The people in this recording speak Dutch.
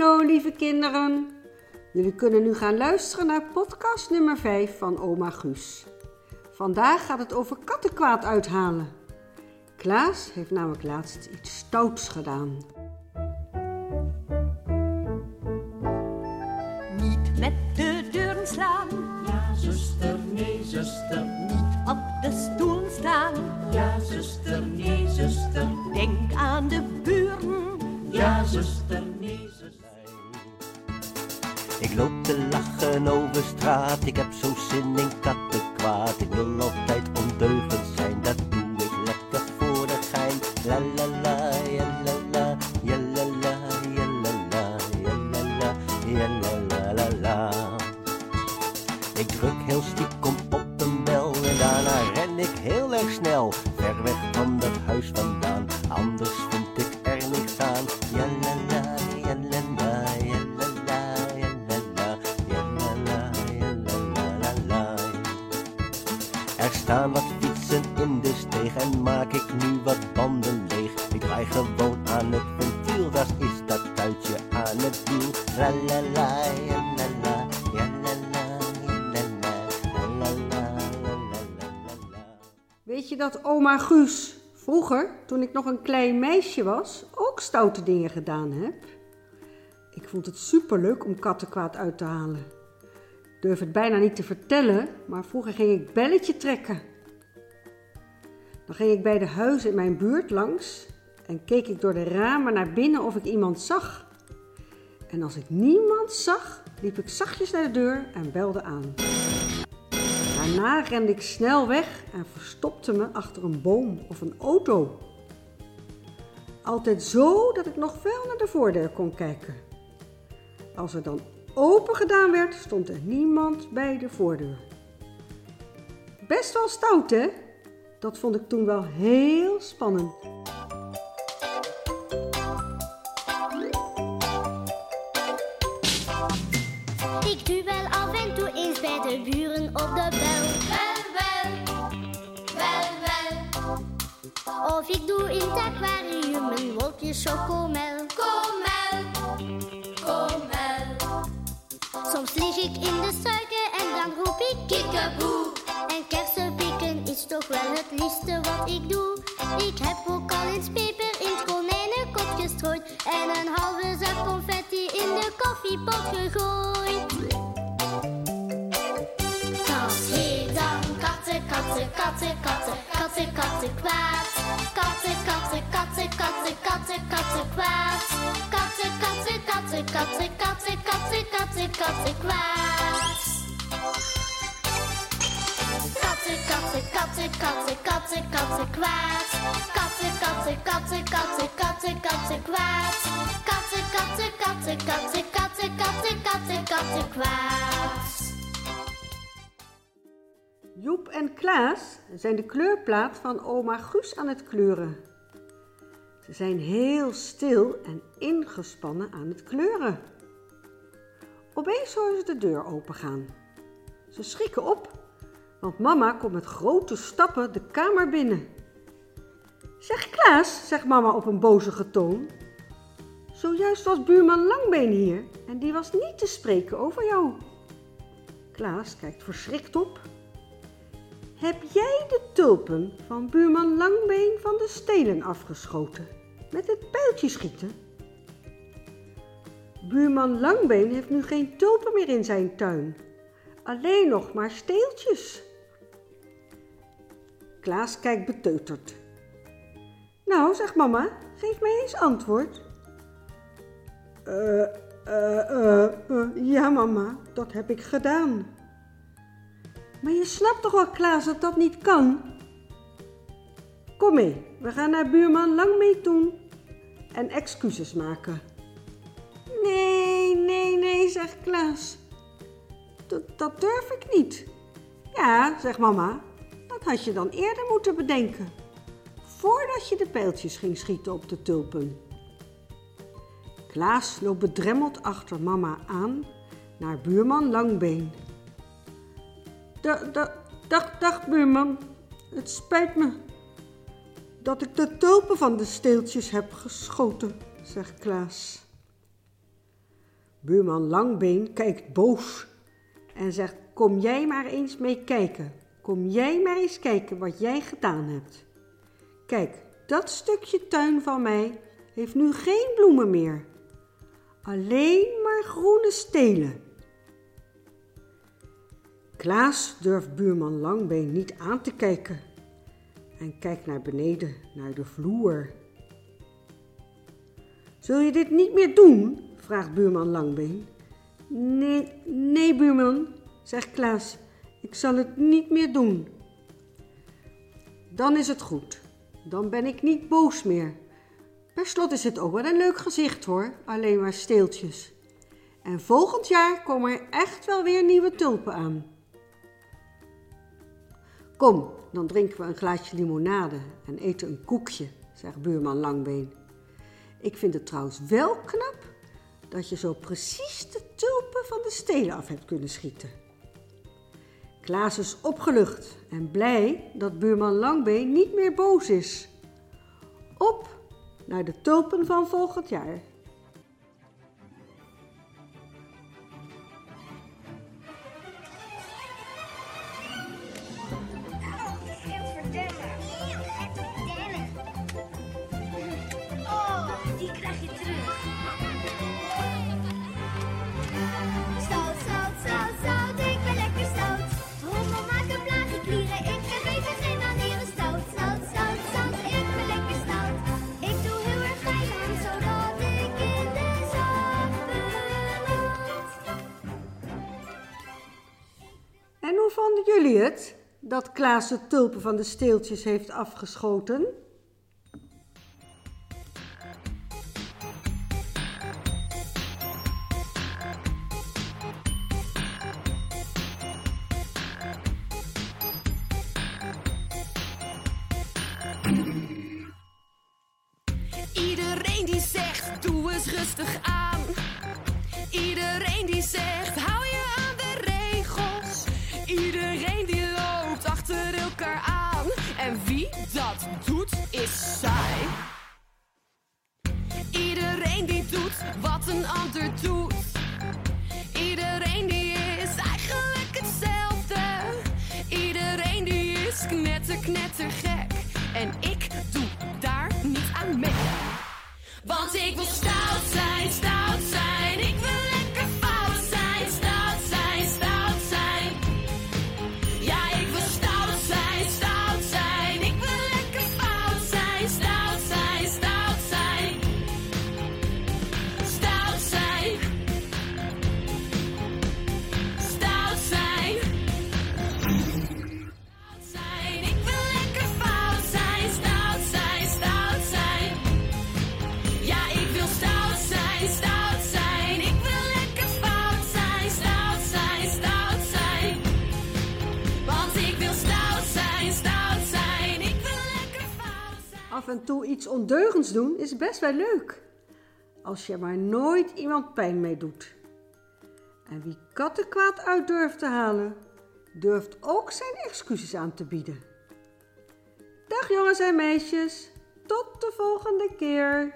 Hallo lieve kinderen. Jullie kunnen nu gaan luisteren naar podcast nummer 5 van oma Guus. Vandaag gaat het over kattenkwaad uithalen. Klaas heeft namelijk laatst iets stouts gedaan. Niet met de deuren slaan, Ja, zuster, nee, zuster, niet. op de stoel staan. Ja, zuster, nee, zuster. Denk aan de buren, Ja, zuster. Ik loop te lachen over straat, ik heb zo zin in kattenkwaad. Ik wil altijd ondeugend zijn, dat doe ik lekker voor de gein. La la la, la staan wat fietsen in de steeg en maak ik nu wat banden leeg. Ik draai gewoon aan het ventiel, daar is dat tuitje aan het wiel. La la. Weet je dat oma Guus vroeger, toen ik nog een klein meisje was, ook stoute dingen gedaan heb? Ik vond het superleuk om kattenkwaad uit te halen. Durf het bijna niet te vertellen, maar vroeger ging ik belletje trekken. Dan ging ik bij de huizen in mijn buurt langs en keek ik door de ramen naar binnen of ik iemand zag. En als ik niemand zag, liep ik zachtjes naar de deur en belde aan. Daarna rende ik snel weg en verstopte me achter een boom of een auto. Altijd zo dat ik nog veel naar de voordeur kon kijken. Als er dan open gedaan werd, stond er niemand bij de voordeur. Best wel stout, hè? Dat vond ik toen wel heel spannend. Ik wel af en toe eens bij de buren op de bel. Wel, wel, wel, wel. Of ik doe in het aquarium een wolkje chocomel. Ik in de suiker en dan roep ik kikkeboe. En kersenpikken is toch wel het liefste wat ik doe. Ik heb ook al eens peper in het konijnenkot gestrooid. En een halve zak confetti in de koffiepot gegooid. Dat heet dan katten, katten, katten, katten, katten, katten kwaad. Katten, katten, katten, katten, katten, katten kwaad. Katten, katten, katten, katten, katten, katten kwaad. Katten, katten, katten, katten, katten, katten kwaad. Katten, katten, katten, katten, katten, katten kwaad. Katten, katten, katten, katten, katten, katten, katten, katten kwaad. Joep en Klaas zijn de kleurplaat van oma Guus aan het kleuren. Zijn heel stil en ingespannen aan het kleuren. Opeens horen ze de deur opengaan. Ze schrikken op, want mama komt met grote stappen de kamer binnen. Zeg Klaas, zegt mama op een bozige toon. Zojuist was buurman Langbeen hier en die was niet te spreken over jou. Klaas kijkt verschrikt op. Heb jij de tulpen van buurman Langbeen van de stelen afgeschoten? Met het pijltje schieten? Buurman Langbeen heeft nu geen tulpen meer in zijn tuin. Alleen nog maar steeltjes. Klaas kijkt beteuterd. Nou, zegt mama, geef mij eens antwoord. Eh, eh, eh, eh, ja mama, dat heb ik gedaan. Maar je snapt toch wel, Klaas, dat dat niet kan? Kom mee, we gaan naar buurman Langmee toe en excuses maken. Nee, nee, nee, zegt Klaas. Dat, dat durf ik niet. Ja, zegt mama, dat had je dan eerder moeten bedenken. Voordat je de pijltjes ging schieten op de tulpen. Klaas loopt bedremmeld achter mama aan naar buurman Langbeen. Da, da, dag, dag buurman. Het spijt me dat ik de tulpen van de steeltjes heb geschoten, zegt Klaas. Buurman Langbeen kijkt boos en zegt: Kom jij maar eens mee kijken. Kom jij maar eens kijken wat jij gedaan hebt. Kijk, dat stukje tuin van mij heeft nu geen bloemen meer. Alleen maar groene stelen. Klaas durft buurman Langbeen niet aan te kijken en kijkt naar beneden, naar de vloer. Zul je dit niet meer doen? vraagt buurman Langbeen. Nee, nee buurman, zegt Klaas, ik zal het niet meer doen. Dan is het goed, dan ben ik niet boos meer. Per slot is het ook wel een leuk gezicht hoor, alleen maar steeltjes. En volgend jaar komen er echt wel weer nieuwe tulpen aan. Kom, dan drinken we een glaasje limonade en eten een koekje, zegt buurman Langbeen. Ik vind het trouwens wel knap dat je zo precies de tulpen van de stelen af hebt kunnen schieten. Klaas is opgelucht en blij dat buurman Langbeen niet meer boos is. Op naar de tulpen van volgend jaar. Vonden jullie het dat Klaas de tulpen van de steeltjes heeft afgeschoten? Iedereen die zegt, doe eens rustig aan. Iedereen doet, is saai. Iedereen die doet wat een ander doet. Iedereen die is eigenlijk hetzelfde. Iedereen die is knetter, knetter gek. En ik doe daar niet aan mee. Want ik wil stout zijn, stout en toe iets ondeugends doen is best wel leuk. Als je maar nooit iemand pijn mee doet. En wie kattenkwaad uit durft te halen, durft ook zijn excuses aan te bieden. Dag jongens en meisjes, tot de volgende keer.